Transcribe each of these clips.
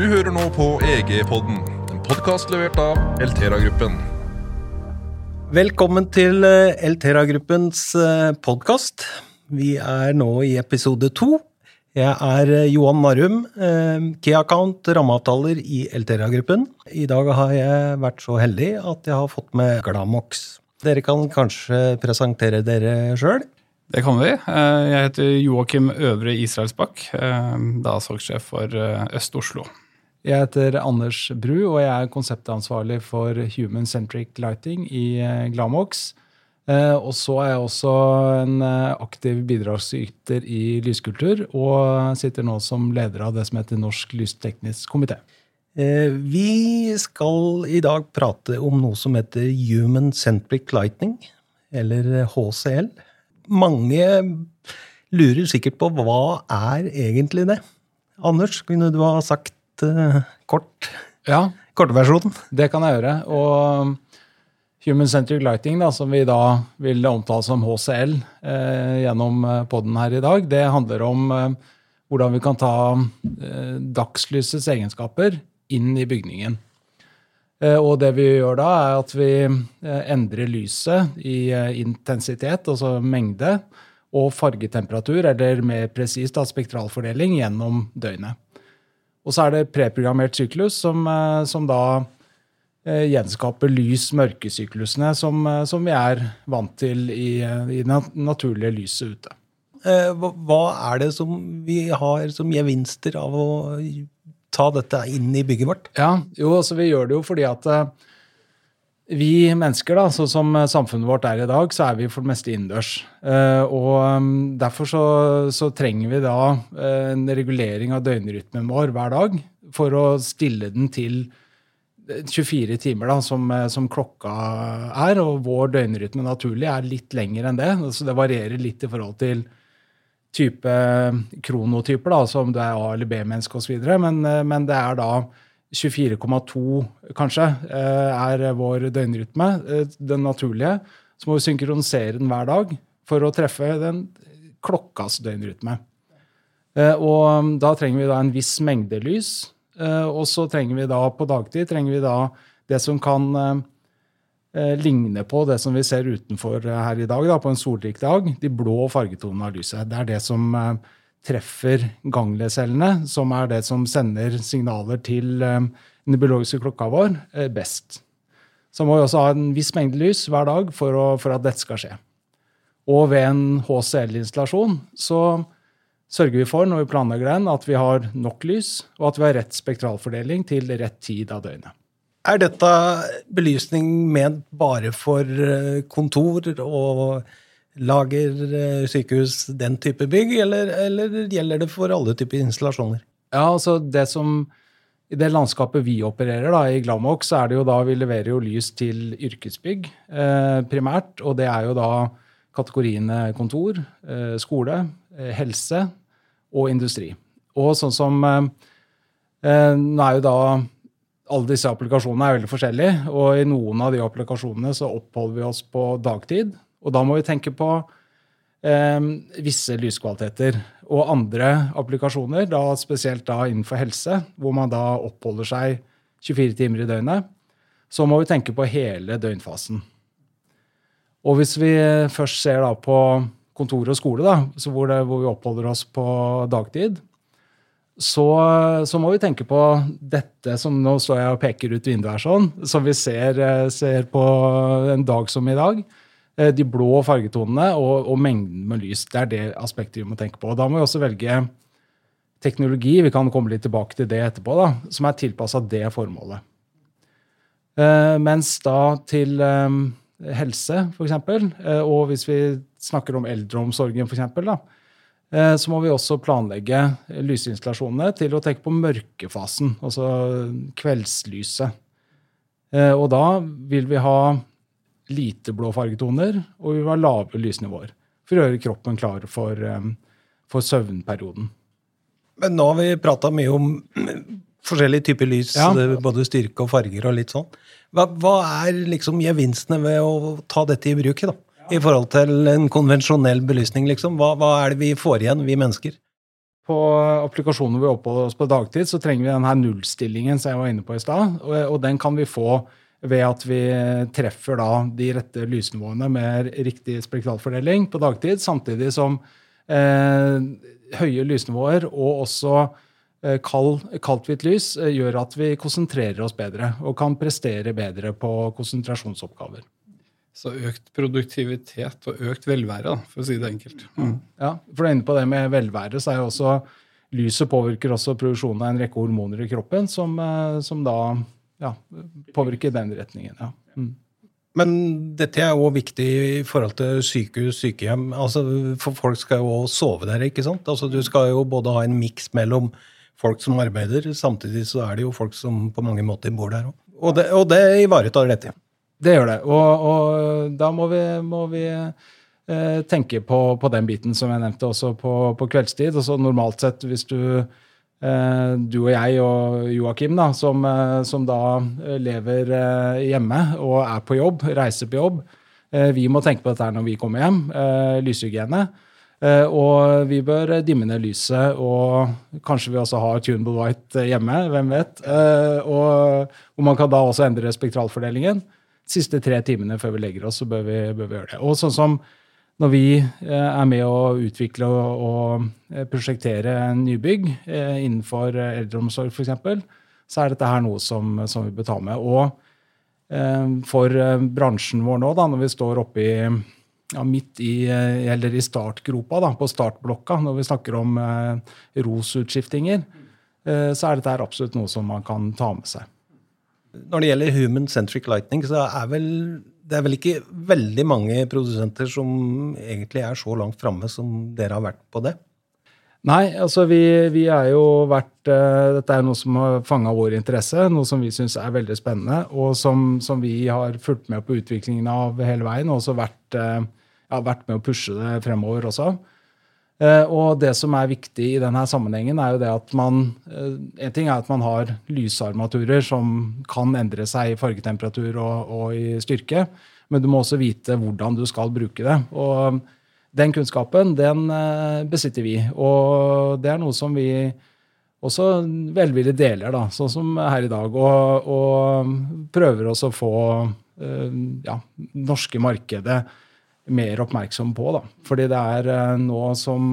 Du hører nå på EG-podden, en podkast levert av Eltera-gruppen. Velkommen til eh, Eltera-gruppens podkast. Vi er nå i episode to. Jeg er eh, Johan Narrum, eh, Key Account rammeavtaler i Eltera-gruppen. I dag har jeg vært så heldig at jeg har fått med Glamox. Dere kan kanskje presentere dere sjøl? Det kan vi. Eh, jeg heter Joakim Øvre Israelsbakk, eh, da salgssjef for eh, Øst-Oslo. Jeg heter Anders Bru, og jeg er konseptansvarlig for Human Centric Lighting i Glamox. Og så er jeg også en aktiv bidragsyter i lyskultur, og sitter nå som leder av det som heter Norsk lysteknisk komité. Vi skal i dag prate om noe som heter Human Centric Lighting, eller HCL mange lurer sikkert på hva er egentlig det? Anders, kunne du ha sagt uh, kort? Ja. Kortversjonen? Det kan jeg gjøre. Og Human Centric Lighting, da, som vi da vil omtale som HCL eh, gjennom eh, poden her i dag, det handler om eh, hvordan vi kan ta eh, dagslysets egenskaper inn i bygningen. Eh, og det vi gjør da, er at vi endrer lyset i intensitet, altså mengde, og fargetemperatur, eller mer presist spektralfordeling, gjennom døgnet. Og så er det preprogrammert syklus, som, som da gjenskaper lys-mørkesyklusene som, som, vi er vant til i, i det naturlige lyset ute. Hva er det som vi har som gevinster av å ta dette inn i bygget vårt? Ja, jo, altså Vi gjør det jo fordi at vi mennesker, da, så som samfunnet vårt er i dag, så er vi for det meste innendørs. Uh, og um, derfor så, så, trenger vi da uh, en regulering av døgnrytmen vår hver dag for å stille den til 24 timer, da, som, som klokka er. Og vår døgnrytme naturlig er litt lenger enn det. Så det varierer litt i forhold til type kronotyper, da, som det er A- eller B-menneske osv. Men, eh, men det er da 24,2 kanskje eh, er vår døgnrytme, eh, den naturlige. Så må vi synkronisere den hver dag for å treffe den klokkas døgnrytme. Og um, da trenger vi da en viss mengde lys. Og så trenger vi da på dagtid trenger vi da det som kan ligne på det som vi ser utenfor eh, her i dag, da, på en solrik dag. De blå fargetonene av lyset. Det er det som eh, treffer gangliecellene, som er det som sender signaler til eh, den biologiske klokka vår, eh, best. Så må vi også ha en viss mengde lys hver dag for, å, for at dette skal skje. Og ved en HCL-installasjon så sørger vi for når vi planlegger den, at vi har nok lys, og at vi har rett spektralfordeling til rett tid av døgnet. Er dette belysning ment bare for eh, kontor og lager, eh, sykehus, den type bygg, eller, eller gjelder det for alle typer installasjoner? Ja, altså det som i det landskapet vi opererer da, i Glamox, så er det jo da vi leverer jo lys til yrkesbygg eh, primært. Og det er jo da kategoriene kontor, eh, skole, eh, helse og industri. Og sånn som eh, Nå er jo da alle disse applikasjonene er veldig forskjellige, og i noen av de applikasjonene så oppholder vi oss på dagtid. Og da må vi tenke på eh, visse lyskvaliteter. Og andre applikasjoner, da spesielt da innenfor helse, hvor man da oppholder seg 24 timer i døgnet, så må vi tenke på hele døgnfasen. Og hvis vi først ser da på kontor og skole, da, hvor, det, hvor vi oppholder oss på dagtid, så, så, må vi tenke på dette som Nå står jeg og peker ut vinduet her sånn, som vi ser, eh, ser, på en dag som i dag. Eh, de blå fargetonene og, og, mengden med lys. Det er det aspektet vi må tenke på. Da må vi også velge teknologi, vi kan komme litt tilbake til det etterpå, da, som er tilpassa det formålet. Uh, mens da til um, helse, f.eks., uh, og hvis vi snakker om eldreomsorgen, f.eks., Eh, så må vi også planlegge lysinstallasjonene til å tenke på mørkefasen, altså kveldslyset. Uh, og da vil vi ha lite blå fargetoner, og vi vil ha lave lysnivåer. For å gjøre kroppen klar for, eh, for søvnperioden. Men nå har vi prata mye om forskjellige typer lys, ja. både styrke og farger og litt sånn. Hva, hva er liksom gevinstene ved å ta dette i bruk? da? i forhold til en konvensjonell belysning, liksom? Hva, hva, er det vi får igjen, vi mennesker? på applikasjoner vi oppholder oss på dagtid, så trenger vi denne nullstillingen som jeg var inne på i stad. Og, og, den kan vi få ved at vi treffer da de rette lysnivåene med riktig spektralfordeling på dagtid, samtidig som eh, høye lysnivåer og også eh, kald, kaldt-hvitt lys eh, gjør at vi konsentrerer oss bedre og kan prestere bedre på konsentrasjonsoppgaver. Så økt produktivitet og økt velvære, da, for å si det enkelt. Mm. Ja, for du er inne på det med velvære, så er jo også lyset påvirker også produksjonen av en rekke hormoner i kroppen, som, eh, som da ja, påvirke den retningen. ja. Mm. Men dette er jo viktig i forhold til sykehus, sykehjem. Altså, for folk skal jo sove der, ikke sant? Altså, du skal jo både ha en miks mellom folk som arbeider, samtidig så er det jo folk som på mange måter bor der òg. Og, det, og det ivaretar dette. Det gjør det. Og, og da må vi, må vi eh, tenke på, på, den biten som jeg nevnte også på, på kveldstid. Altså, normalt sett, hvis du du og jeg og Joakim, da, som, eh, som, da eh, lever hjemme og er på jobb, reiser på jobb. Vi må tenke på dette når vi kommer hjem. Lyshygiene. Og vi bør dimme ned lyset, og kanskje vi også har tunable white hjemme. Hvem vet? Og, og man kan da også endre spektralfordelingen. De siste tre timene før vi legger oss, så bør vi, bør vi gjøre det. Og sånn som når vi eh, er med å utvikle og eh, prosjektere nybygg eh, innenfor eldreomsorg f.eks., så er dette her noe som, som, vi bør ta med. Og for bransjen vår nå, da, når vi står oppe i ja, midt i, eller i startgropa, da, på startblokka, når vi snakker om eh, ROS-utskiftinger, eh, så er dette her absolutt noe som man kan ta med seg. Når det gjelder human centric lightning, så er vel det er vel ikke veldig mange produsenter som egentlig er så langt framme som dere har vært på det? Nei, altså vi, vi er jo vært uh, Dette er noe som har fanga vår interesse, noe som vi syns er veldig spennende, og som, som, vi har fulgt med på utviklingen av hele veien, og også vært, uh, ja, vært med å pushe det fremover også. Uh, og det som er viktig i denne sammenhengen, er jo det at man En ting er at man har lysarmaturer som kan endre seg i fargetemperatur og, og i styrke, men du må også vite hvordan du skal bruke det. Og den kunnskapen, den eh, besitter vi. Og det er noe som vi også velvillig deler, da, sånn som her i dag. Og, og prøver også å få eh, ja, norske markedet mer oppmerksom på. Da. Fordi det er eh, nå som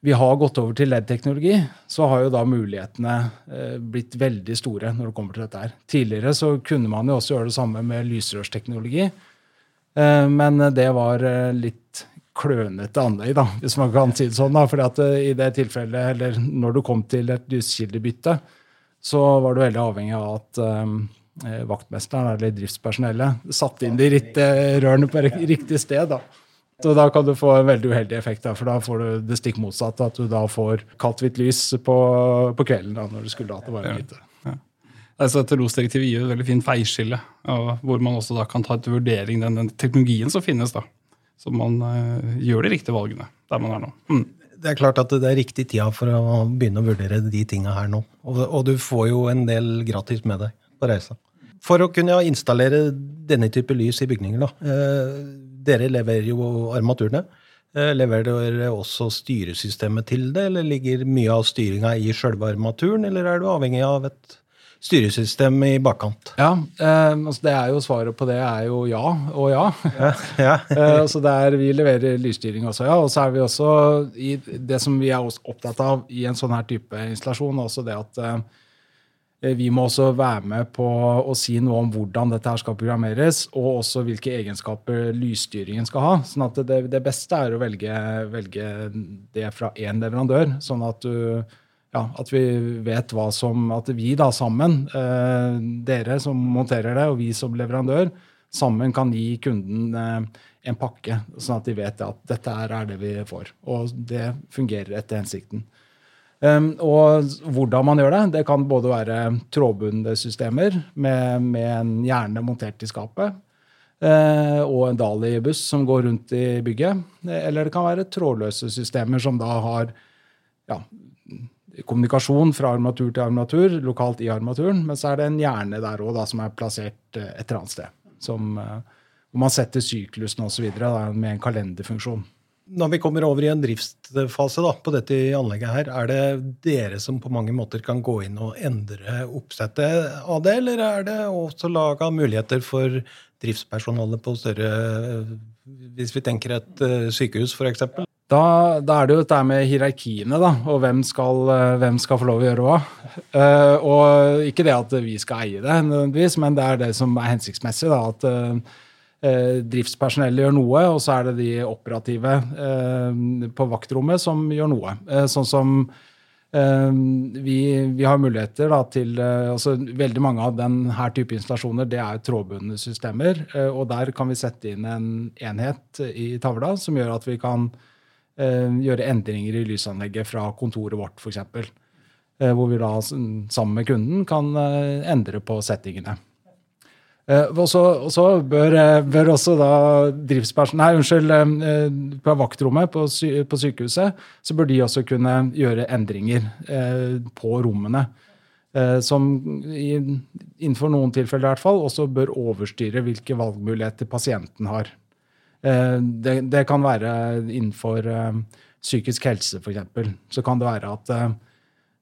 vi har gått over til LED-teknologi, så har jo da mulighetene eh, blitt veldig store når det kommer til dette her. Tidligere så kunne man jo også gjøre det samme med lysrørsteknologi, eh, men det var litt klønete anlegg, da, hvis man kan si det sånn. da, fordi at i det tilfellet, eller når du kom til et lyskildebytte, så var du veldig avhengig av at vaktmesteren eller driftspersonellet satt inn de rørene på riktig sted. da. Så da kan du få en veldig uheldig effekt, da, for da får du det stikk motsatte. At du da får kaldt-hvitt lys på, på, kvelden da, når du skulle hatt det varmt ute. Ja. Altså, Losdirektivet gir et veldig fint veiskille, hvor man også da kan ta til vurdering den, den teknologien som finnes. da, Så man uh, gjør de riktige valgene der man er nå. Mm. Det er klart at det er riktig tida for å begynne å vurdere de tinga her nå. Og, og, du får jo en del gratis med deg på reisa. For å kunne installere denne type lys i bygninger, da. Uh, dere leverer jo armaturene. Eh, leverer dere også styresystemet til det, eller ligger mye av styringa i sjølve armaturen, eller er du avhengig av et styresystem i bakkant? Ja, eh, altså det er jo Svaret på det er jo ja og ja. ja, ja. eh, så der Vi leverer lysstyring også, ja. Og så er vi også i det som vi er opptatt av i en sånn her type installasjon, også det at eh, Eh, vi må også være med på å si noe om hvordan dette her skal programmeres, og også hvilke egenskaper lysstyringen skal ha. Sånn at det, det beste er å velge, velge det fra én leverandør, sånn at, du, ja, at vi vet hva som At vi da sammen, eh, dere som monterer det, og vi som leverandør, sammen kan gi kunden eh, en pakke, sånn at de vet at dette er det vi får. Og det fungerer etter hensikten. Um, og hvordan man gjør det, det kan både være trådbundne systemer med, med, en hjerne montert i skapet, uh, og en Dali-buss som går rundt i bygget. Eller det kan være trådløse systemer som da har ja, kommunikasjon fra armatur til armatur, lokalt i armaturen. Men så er det en hjerne der òg som er plassert uh, et eller annet sted. Som, uh, hvor man setter syklusen osv. med en kalenderfunksjon. Når vi kommer over i en driftsfase da, på dette anlegget, her, er det dere som på mange måter kan gå inn og endre oppsettet av det, eller er det også laga muligheter for driftspersonalet på større Hvis vi tenker et eh, sykehus, f.eks.? Da, da er det jo dette med hierarkiene, da, og hvem skal, eh, hvem skal få lov å gjøre hva. Uh, og ikke det at vi skal eie det, nødvendigvis, men det er det som er hensiktsmessig. da, at Eh, driftspersonellet gjør noe, og så er det de operative eh, på vaktrommet som gjør noe. Eh, sånn som vi, vi, har muligheter da, til altså Veldig mange av denne type installasjoner det er trådbundne systemer. og Der kan vi sette inn en enhet i tavla som gjør at vi kan gjøre endringer i lysanlegget fra kontoret vårt, f.eks. Hvor vi da sammen med kunden kan endre på settingene. Uh, og så bør, eh, bør, også da driftsperson... Nei, unnskyld. Uh, på vaktrommet på, sy på, sykehuset så bør de også kunne gjøre endringer eh, på rommene. som i, innenfor noen tilfeller i hvert fall også bør overstyre hvilke valgmuligheter pasienten har. Det, det, kan være innenfor psykisk helse, f.eks. Så kan det være at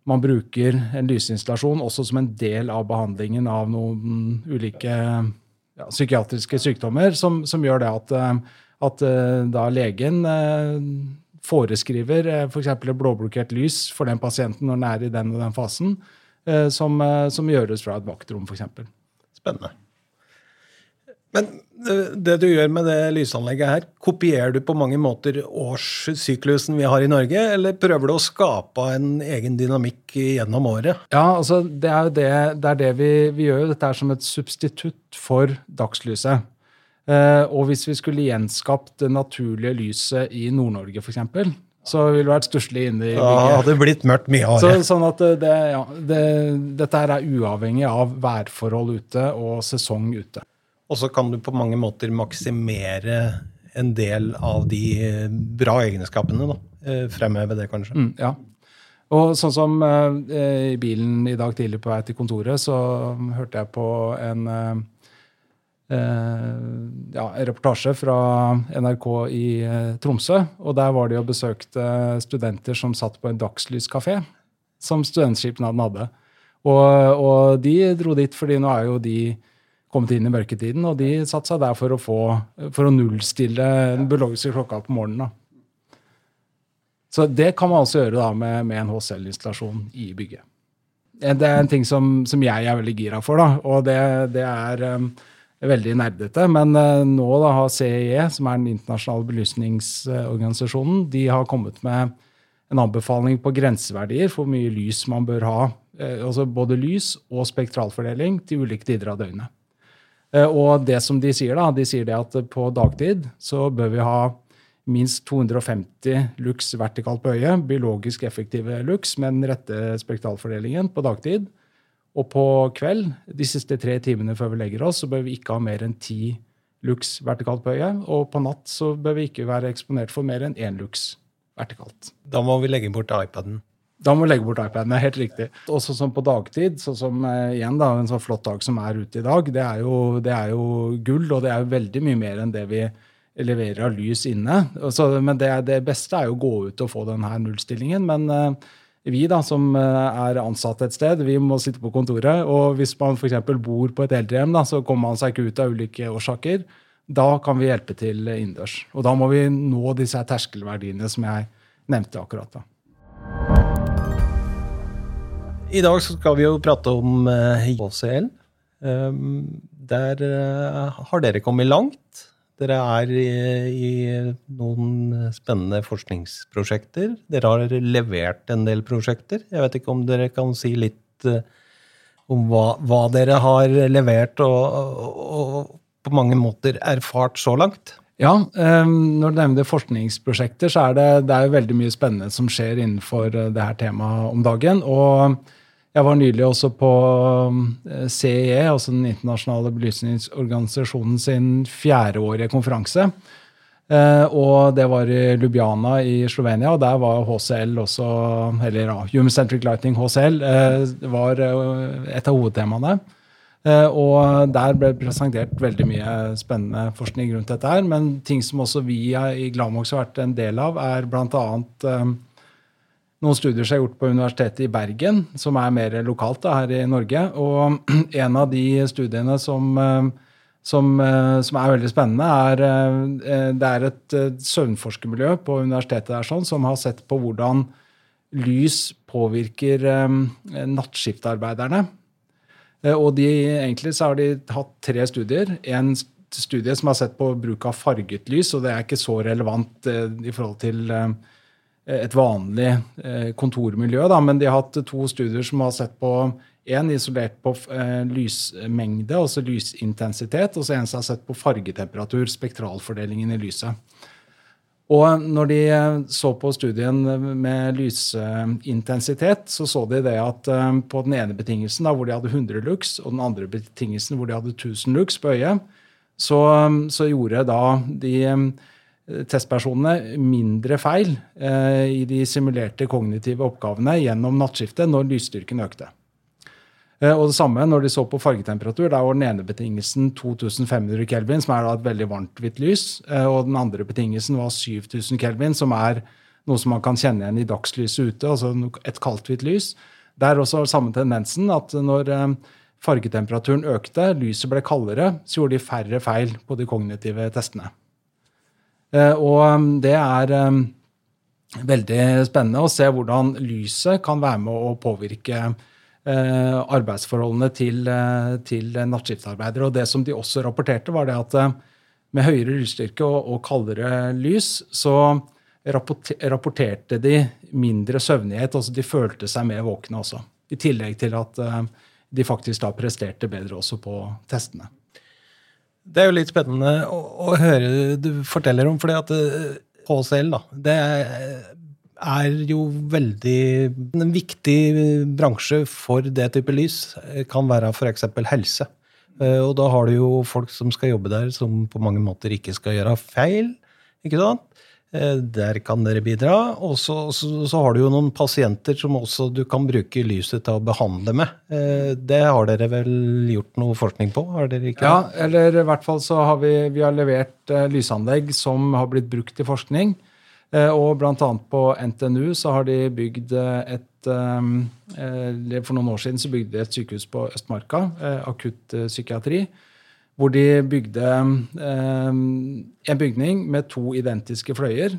man bruker en lysinstallasjon også som en del av behandlingen av noen ulike ja, psykiatriske sykdommer, som, som, gjør det at, eh, at eh, da legen eh, foreskriver f.eks. For blåblokkert lys for den pasienten når den er i den og den fasen, som, som gjøres fra et vaktrom, f.eks. Spennende. Men det du gjør med det lysanlegget her, kopierer du på mange måter årssyklusen vi har i Norge, eller prøver du å skape en egen dynamikk gjennom året? Ja, altså det er jo det, det, er det vi, vi, gjør. Dette er som et substitutt for dagslyset. Eh, og hvis vi skulle gjenskapt det naturlige lyset i Nord-Norge, f.eks., så ville det vært stusslig inne i bygget. Ja, hadde blitt mørkt mye av Så, sånn at det, ja, det, dette her er uavhengig av værforhold ute og sesong ute. Og så kan du på mange måter maksimere en del av de bra egenskapene. da. Eh, fremheve det, kanskje. Mm, ja. Og sånn som eh, i bilen i dag tidlig på vei til kontoret, så hørte jeg på en eh, eh ja, reportasje fra NRK i eh, Tromsø. Og der var de og besøkte studenter som satt på en dagslyskafé, som studentskipnaden hadde. Og, og de dro dit fordi nå er jo de kommet inn i mørketiden, og de satte seg der for å, få, for å nullstille den biologiske klokka på morgenen. Da. Så det kan man også gjøre da med, med en HCL-installasjon i bygget. Det er en ting som, som, jeg er veldig gira for, da, og det, det er um, veldig nerdete. Men uh, nå da har CIE, som er den internasjonale belysningsorganisasjonen, de har kommet med en anbefaling på grenseverdier for hvor mye lys man bør ha. Uh, altså både lys og spektralfordeling til ulike tider av døgnet. Eh, og det som de sier, da, de sier det at på dagtid så bør vi ha minst 250 lux vertikalt på øyet, biologisk effektive lux med den rette spektralfordelingen på dagtid. Og på kveld, de siste tre timene før vi legger oss, så bør vi ikke ha mer enn 10 lux vertikalt på øyet. Og på natt så bør vi ikke være eksponert for mer enn én lux vertikalt. Da må vi legge bort iPaden. Da må du legge bort iPaden. det er Helt riktig. Også sånn på dagtid, sånn som eh, igjen da, en sånn flott dag som er ute i dag, det er, jo, det er jo gull, og det er jo veldig mye mer enn det vi leverer av lys inne. Så, men det, det, beste er jo å gå ut og få denne nullstillingen. Men uh, vi da, som uh, er ansatt et sted, vi må sitte på kontoret. Og hvis man f.eks. bor på et eldrehjem, da, så kommer man seg ikke ut av ulike årsaker. Da kan vi hjelpe til innendørs. Og da må vi nå disse terskelverdiene som jeg nevnte akkurat. da. I dag skal vi jo prate om HCL. Eh, ehm, der eh, har dere kommet langt. Dere er i, noen spennende forskningsprosjekter. Dere har levert en del prosjekter. Jeg vet ikke om dere kan si litt eh, om hva, hva dere har levert og, og, og, på mange måter erfart så langt? Ja, um, når du nevner forskningsprosjekter, så er det, det er veldig mye spennende som skjer innenfor det her temaet om dagen. og jeg var nylig også på eh, altså den internasjonale belysningsorganisasjonen sin fjerdeårige konferanse. Uh, og det var i Lubiana i Slovenia, og der var HCL også Eller ja, Human Centric Lighting HCL var et av hovedtemaene. Eh, og der ble presentert veldig mye spennende forskning rundt dette her. Men ting som også vi i Glamox har vært en del av, er bl.a. Um, noen studier som er gjort på Universitetet i Bergen, som er mer lokalt da, her i Norge. Og en av de studiene som, som, som er veldig spennende, er det er et søvnforskermiljø på universitetet der sånn, som har sett på hvordan lys påvirker nattskiftarbeiderne. Eh, og de, egentlig så har de hatt tre studier. En studie som har sett på bruk av farget lys, og det er ikke så relevant eh, i forhold til eh, et vanlig kontormiljø, da, men de har hatt to studier som har sett på en isolert på lysmengde, altså lysintensitet, og så en som har sett på fargetemperatur, spektralfordelingen i lyset. Og når de eh, så på studien med lysintensitet, så så de det at eh, på den ene betingelsen da, hvor de hadde 100 lux, og den andre betingelsen hvor de hadde 1000 lux på øyet, så, så gjorde da de eh, testpersonene mindre feil eh, i de simulerte kognitive oppgavene gjennom nattskiftet når lysstyrken økte. Eh, og det samme når de så på fargetemperatur. Der var den ene betingelsen 2500 kelvin, som er et veldig varmt hvitt lys. Eh, og den andre betingelsen var 7000 kelvin, som er noe som man kan kjenne igjen i dagslyset ute, altså et kaldt hvitt lys. Det er også samme tendensen at når eh, fargetemperaturen økte, lyset ble kaldere, så gjorde de færre feil på de kognitive testene. Og det er veldig spennende å se hvordan lyset kan være med å påvirke arbeidsforholdene til, eh, til nattskiftarbeidere. Og det som de også rapporterte, var det at eh, med høyere lysstyrke og, og kaldere lys, så rapporterte de mindre søvnighet. altså De følte seg mer våkne også. I tillegg til at de faktisk da presterte bedre også på testene. Det er jo litt spennende å, å høre du forteller om, fordi at HCL da, det er jo veldig En viktig bransje for det type lys kan være f.eks. helse. Eh, og da har du jo folk som skal jobbe der, som på mange måter ikke skal gjøre feil. ikke sant? Eh, der kan dere bidra. Og så, så, så, har du jo noen pasienter som også du kan bruke lyset til å behandle med. Eh, det har dere vel gjort noe forskning på? har dere ikke? Ja, eller i hvert fall så har vi, vi har levert lysanlegg som har blitt brukt i forskning. Eh, og bl.a. på NTNU så har de bygd eh, et eh, For noen år siden så bygde de et sykehus på Østmarka, akuttpsykiatri, hvor de bygde en bygning med to identiske fløyer.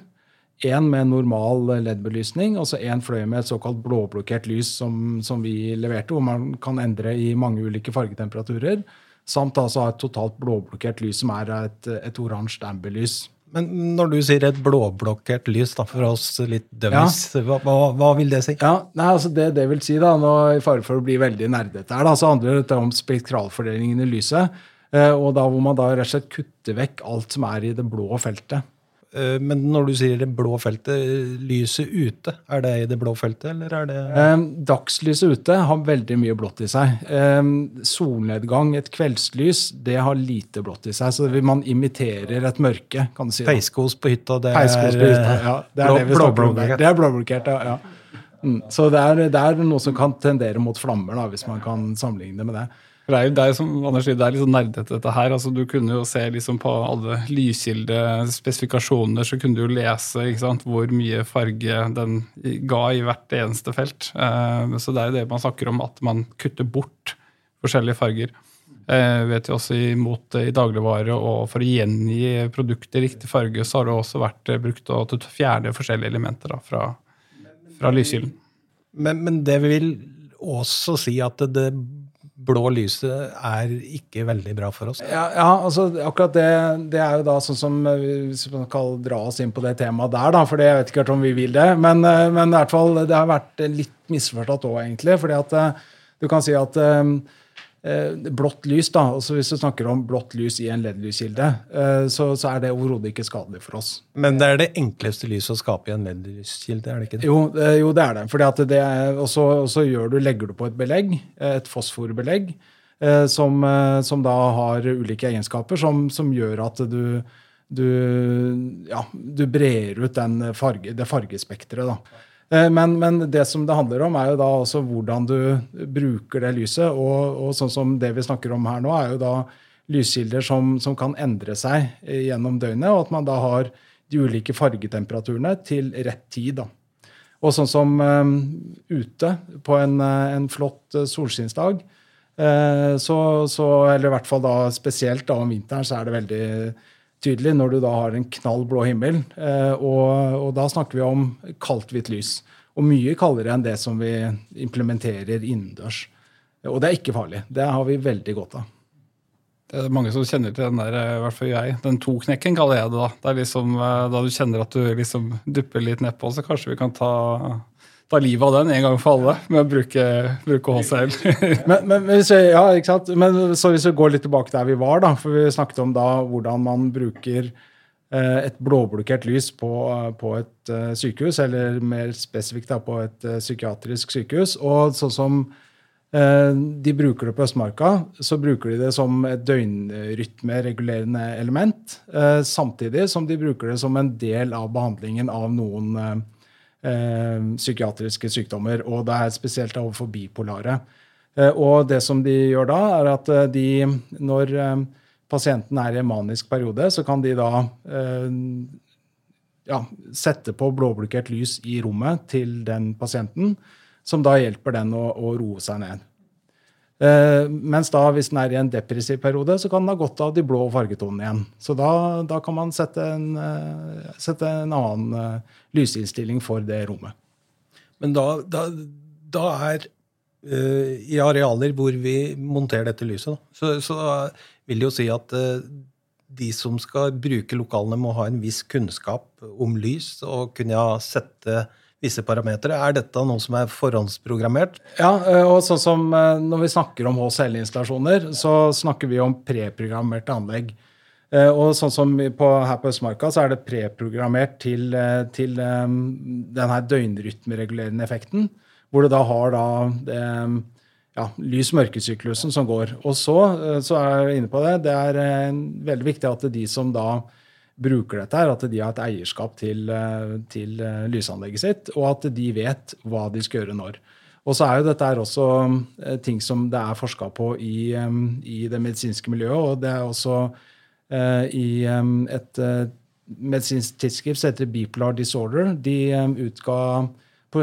Én med normal LED-belysning, og så én fløy med et såkalt blåblokkert lys som, som, vi leverte, hvor man kan endre i mange ulike fargetemperaturer. Samt altså et totalt blåblokkert lys som er et, et oransje amberlys. Men når du sier et blåblokkert lys, da, for oss litt dummies, ja. hva, hva, hva, vil det si? Ja, nei, altså det, det vil si, da, nå I fare for å bli veldig nerdete her, da, så handler det om spektralfordelingen i lyset. Eh, og da hvor man da rett og slett kutter vekk alt som er i det blå feltet. Eh, men når du sier det blå feltet, lyset ute, er det i det blå feltet, eller er det eh, Dagslyset ute har veldig mye blått i seg. Eh, solnedgang, et kveldslys, det har lite blått i seg. Så man imiterer et mørke, kan du si. Peiskos på hytta, det er, på hytta, ja, det er blå, det er blåblokkert, ja. ja. Mm, så det er, det er, noe som kan tendere mot flammer, da, hvis man kan sammenligne det med det. Det er jo det som Anders sier, det er litt sånn nerdete, dette her. altså Du kunne jo se liksom på alle lyskildespesifikasjoner, så kunne du jo lese ikke sant, hvor mye farge den ga i hvert eneste felt. Eh, så det er jo det man snakker om, at man kutter bort forskjellige farger. Eh, vet jo også imot i dagligvare og for å gjengi produkter riktig farge, så har det også vært brukt til å fjerne forskjellige elementer da, fra, fra lyskilden. Men, men, det vil også si at det blå lyset er ikke veldig bra for oss. Ja, ja altså akkurat det, det, er jo da sånn som eh, Hvis man kan dra oss inn på det temaet der, da, for jeg vet ikke om vi vil det. Men, eh, men i hvert fall, det har vært litt misforstått òg, egentlig. fordi at eh, du kan si at blått lys, da, altså Hvis du snakker om blått lys i en LED-lyskilde, eh, så, så, er det overhodet ikke skadelig for oss. Men det er det enkleste lyset å skape i en LED-lyskilde? er det ikke det? Jo, jo, det er det. Fordi at det er, og så du, legger du på et belegg, et fosforbelegg, eh, som, som da har ulike egenskaper som, som gjør at du, du, ja, du brer ut farge, det fargespekteret. Eh, men, men, det som det handler om, er jo da også hvordan du bruker det lyset. Og, og sånn som det vi snakker om her nå, er jo da lyskilder som, som, kan endre seg gjennom døgnet, og at man da har de ulike fargetemperaturene til rett tid. da. Og sånn som um, ute på en, en flott solskinnsdag, uh, så, så, eller i hvert fall da spesielt da om vinteren, så er det veldig tydelig når du da har en knall blå himmel. Eh, og, og, da snakker vi om kaldt hvitt lys. Og mye kaldere enn det som vi implementerer innendørs. Og det er ikke farlig. Det har vi veldig godt av. Det er mange som kjenner til den der, i hvert fall jeg. Den to-knekken kaller jeg det. Da Det er liksom, eh, da du kjenner at du liksom dupper litt nedpå, så kanskje vi kan ta ta livet av den en gang for alle med å bruke, bruke HCL. men, men, hvis vi, ja, ikke sant? men så hvis vi går litt tilbake der vi var, da, for vi snakket om da hvordan man bruker eh, et blåblokkert lys på, på et uh, sykehus, eller mer spesifikt da, på et uh, psykiatrisk sykehus. Og sånn som uh, de bruker det på Østmarka, så bruker de det som et døgnrytmeregulerende element, samtidig som de bruker det som en del av behandlingen av noen eh, psykiatriske sykdommer, og det er spesielt overfor bipolare. Eh, og det som de gjør da, er at eh, de, når eh, pasienten er i en manisk periode, så kan de da eh, ja, sette på blåblokkert lys i rommet til den pasienten, som da hjelper den å, å roe seg ned. Uh, mens da, hvis den er i en depressiv periode, så kan den ha godt av de blå fargetonene igjen. Så da, da kan man sette en, uh, sette en annen uh, lysinnstilling for det rommet. Men da, da, da er i arealer hvor vi monterer dette lyset, så, så vil det jo si at de som skal bruke lokalene, må ha en viss kunnskap om lys og kunne sette visse parametere. Er dette noe som er forhåndsprogrammert? Ja, eh, og sånn som eh, når vi snakker om HCL-installasjoner, så snakker vi om preprogrammerte anlegg. Eh, og sånn som på, her på Østmarka, så er det preprogrammert til, til den her døgnrytmeregulerende effekten, hvor du da har da det, ja, lys-mørkesyklusen som går. Og så, så er jeg inne på det, det er veldig viktig at de som da bruker dette, her, at de har et eierskap til, eh, til, eh, lysanlegget sitt, og at de vet hva de skal gjøre når. Og så er jo dette her også eh, ting som det er forska på i, i, det medisinske miljøet, og det er også i um, et uh, medisinsk tidsskrift som heter Bipolar Disorder. De um, utga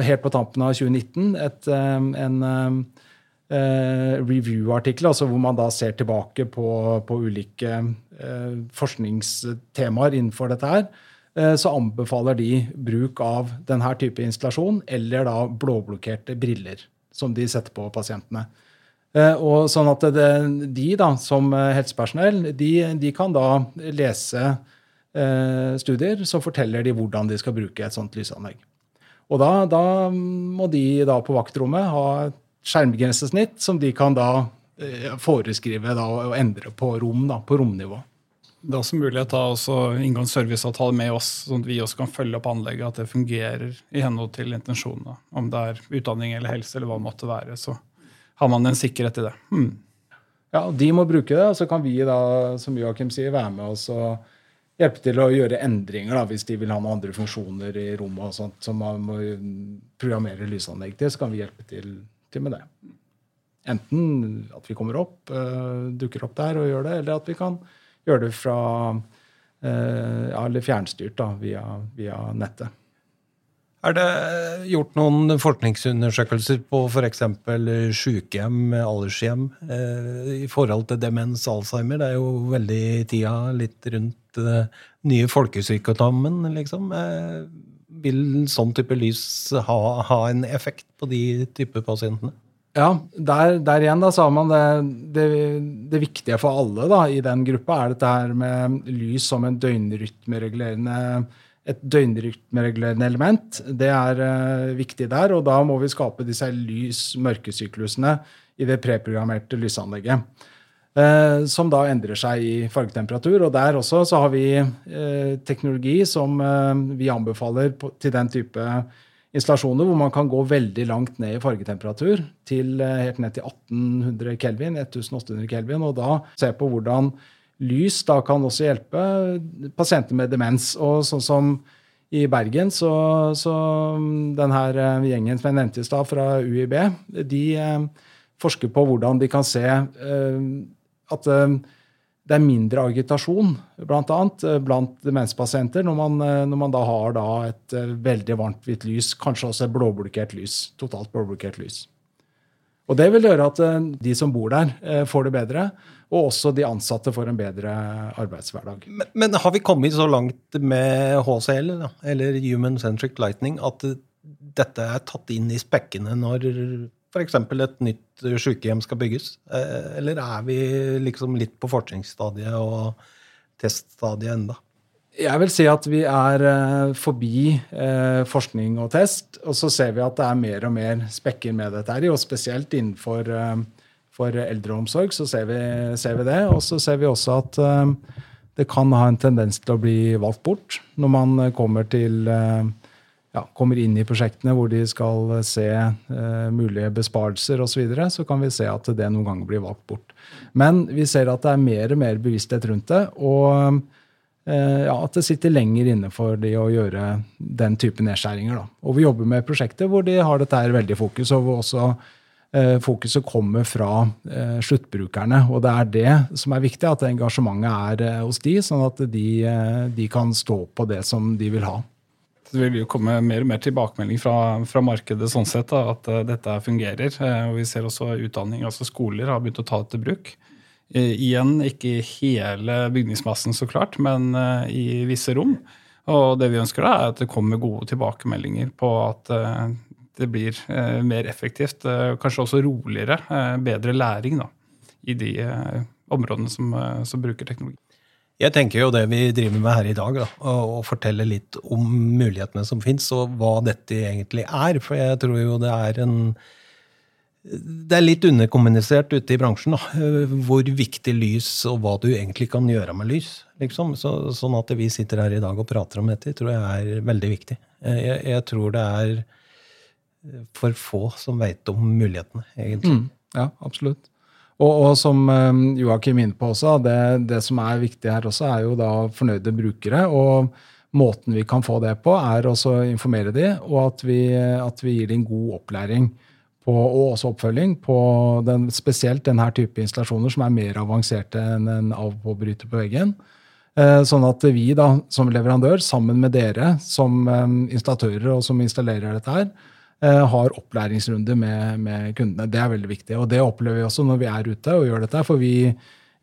helt på tampen av 2019 et, um, en eh, review-artikler, altså hvor man da ser tilbake på, på ulike eh, forskningstemaer innenfor dette her, eh, så anbefaler de bruk av denne type installasjon eller da blåblokkerte briller som de setter på pasientene. Eh, og sånn at det, De da, som helsepersonell de, de kan da lese eh, studier som forteller de hvordan de skal bruke et sånt lysanlegg. Og da, da må de da på vaktrommet ha skjermgrensesnitt som de kan da eh, foreskrive da, og endre på rom, da, på romnivå. Det er også mulighet til å inngå en serviceavtale med oss, sånn at vi også kan følge opp anlegget, at det fungerer i henhold til intensjonene. Om det er utdanning eller helse eller hva det måtte være, så har man en sikkerhet i det. Hmm. Ja, De må bruke det, og så kan vi da, som Joakim sier, være med oss og hjelpe til å gjøre endringer da, hvis de vil ha noen andre funksjoner i rommet og sånt, som man må programmere lysanlegg til. Så kan vi hjelpe til til med det. Enten at vi kommer opp, uh, dukker opp der og gjør det, eller at vi kan gjøre det fra uh, ja, eller fjernstyrt da, via, via nettet. Er det gjort noen forskningsundersøkelser på f.eks. sykehjem, aldershjem, eh, i forhold til demens Alzheimer? Det er jo veldig tida litt rundt eh, nye folkesykdommen, liksom. Vil sånn type lys ha, ha, en effekt på de type pasientene? Ja, der, der igjen da, sa man det, det, det, viktige for alle da, i den gruppa er dette her med lys som en døgnrytmeregulerende et døgnrytmeregulerende element. Det er uh, viktig der, og da må vi skape disse lys-mørkesyklusene i det preprogrammerte lysanlegget. Eh, som da endrer seg i fargetemperatur. Og der også så har vi eh, teknologi som eh, vi anbefaler på, til den type installasjoner hvor man kan gå veldig langt ned i fargetemperatur, til helt ned til 1800 kelvin, 1800 kelvin, og da se på hvordan lys da kan også hjelpe pasienter med demens. Og sånn som i Bergen, så, så den her eh, gjengen som jeg nevnte i stad, fra UiB, de eh, forsker på hvordan de kan se eh, at eh, det er mindre agitasjon blant, annet, eh, blant demenspasienter når man, eh, når man da har da et veldig varmt hvitt lys, kanskje også et blåblokkert lys. Totalt blåblokkert lys. Og det vil gjøre at de som bor der, får det bedre, og også de ansatte får en bedre arbeidshverdag. Men, men har vi kommet så langt med HCL, eller Human Centric Lightning, at dette er tatt inn i spekkene når f.eks. et nytt sykehjem skal bygges? Eh, Eller er vi liksom litt på forskningsstadiet og teststadiet enda? Jeg vil si at vi er eh, forbi eh, forskning og test, og så ser vi at det er mer og mer spekker med dette her, og spesielt innenfor for eldreomsorg så ser vi, ser vi det. Og så ser vi også at det kan ha en tendens til å bli valgt bort når man kommer til ja, kommer inn i prosjektene hvor de skal se eh, mulige besparelser osv., så, videre, så kan vi se at det noen ganger blir valgt bort. Men vi ser at det er mer og mer bevissthet rundt det, og eh, ja, at det sitter lenger inne for de å gjøre den type nedskjæringer. Da. Og vi jobber med prosjekter hvor de har dette her veldig fokus, og hvor også eh, fokuset kommer fra eh, sluttbrukerne. Og det er det som er viktig, at engasjementet er eh, hos de, sånn at de, de kan stå på det som de vil ha. Det vil jo komme mer og mer tilbakemelding fra, fra markedet sånn sett, da, at uh, dette fungerer. Uh, og Vi ser også utdanning, altså skoler har begynt å ta det til bruk. Uh, igjen ikke i hele bygningsmassen, så klart, men i visse rom. Og det vi ønsker, da, er at det kommer gode tilbakemeldinger på at det blir mer effektivt, kanskje også roligere, bedre læring da, i de områdene som, som bruker teknologi. Jeg tenker jo det vi driver med her i dag, da, å fortelle litt om mulighetene som fins, og hva dette egentlig er. For jeg tror jo det er en Det er litt underkommunisert ute i bransjen da, hvor viktig lys og hva du egentlig kan gjøre med lys. Liksom. Så, sånn at vi sitter her i dag og prater om dette, tror jeg er veldig viktig. Jeg, jeg tror det er for få som vet om mulighetene, egentlig. Mm, ja, absolutt. Og, og, som um, Joakim er inne på også, det, det, som er viktig her også, er jo da fornøyde brukere. Og måten vi kan få det på, er også å informere de, og at vi, at vi gir dem god opplæring på, og også oppfølging på den, spesielt denne type installasjoner som er mer avanserte enn en avpåbryter på veggen. Eh, sånn at vi da, som leverandør, sammen med dere som um, installatører og som installerer dette her, Eh, har opplæringsrunde med, med, kundene. Det er veldig viktig. Og det opplever vi også når vi er ute og gjør dette. For vi,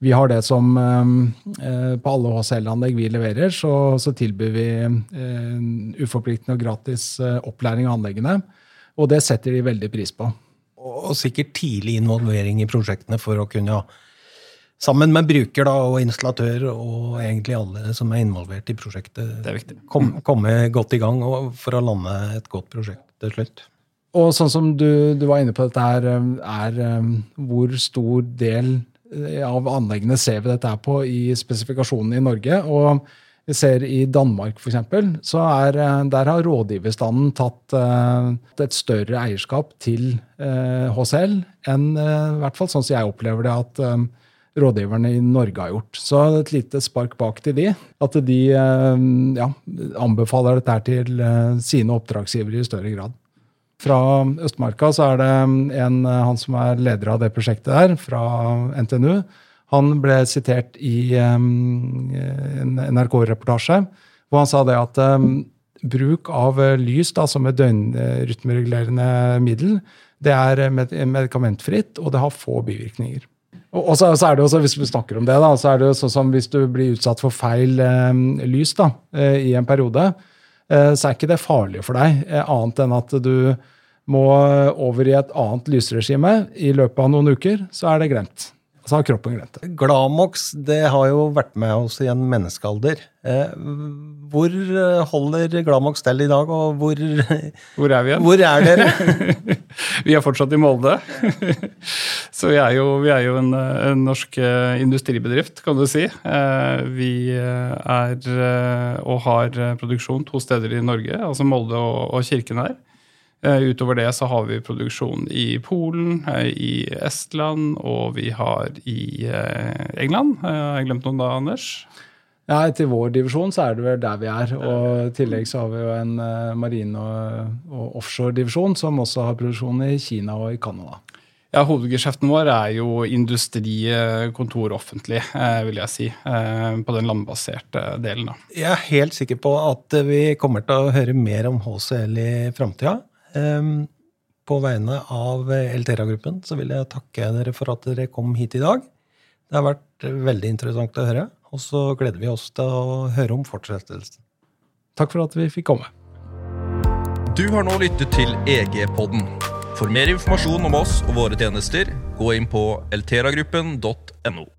vi har det som eh, På alle HCL-anlegg vi leverer, så, så tilbyr vi eh, uforpliktende og gratis opplæring av anleggene. Og det setter de veldig pris på. Og sikkert tidlig involvering i prosjektene for å kunne sammen med bruker da, og installatør og egentlig alle som er involvert i prosjektet, komme kom godt i gang for å lande et godt prosjekt til slutt. Og sånn som du, du var inne på dette her, um, er um, hvor stor del eh, av anleggene ser vi dette her på i spesifikasjonene i Norge. Og vi ser i Danmark f.eks., så er, eh, der har rådgiverstanden tatt uh, et større eierskap til HCL enn i hvert fall sånn som jeg opplever det at um, rådgiverne i Norge har gjort. Så et lite spark bak til de. At de ja, anbefaler dette til sine oppdragsgivere i større grad. Fra Østmarka så er det en, han som er leder av det prosjektet der, fra NTNU. Han ble sitert i en NRK-reportasje hvor han sa det at bruk av lys da, som et døgnrytmeregulerende middel, det er medikamentfritt, og det har få bivirkninger. Og så, er det også, Hvis vi snakker om det, da, så er det jo sånn som hvis du blir utsatt for feil eh, lys da, eh, i en periode, eh, så er ikke det farlig for deg, eh, annet enn at du må over i et annet lysregime i løpet av noen uker, så er det glemt. Så har kroppen glemt det. Glamox det har jo vært med oss i en menneskealder. Eh, hvor eh, holder Glamox til i dag, og hvor Hvor er vi igjen? Hvor er dere? vi er fortsatt i Molde. Så vi er jo, vi er jo en, en, norsk eh, industribedrift, kan du si. Vi er og har produksjon to steder i Norge, altså Molde og, og Kirkenær. Eh, utover det så har vi produksjon i Polen, eh, i Estland og vi har i eh, England. Har jeg glemt noen da, Anders? Ja, Til vår divisjon så er det vel der vi er. Og i tillegg så har vi jo en marine- og, og offshore-divisjon som også har produksjon i Kina og i Canada. Ja, Hovedgeskjeften vår er jo industri, kontor, offentlig, vil jeg si. På den landbaserte delen. da. Jeg er helt sikker på at vi kommer til å høre mer om HCL i framtida. Ehm, på vegne av Eltera-gruppen så vil jeg takke dere for at dere kom hit i dag. Det har vært veldig interessant å høre, og så gleder vi oss til å høre om fortsettelsen. Takk for at vi fikk komme. Du har nå lyttet til EG-podden. For mer informasjon om oss og våre tjenester, gå inn på elteragruppen.no.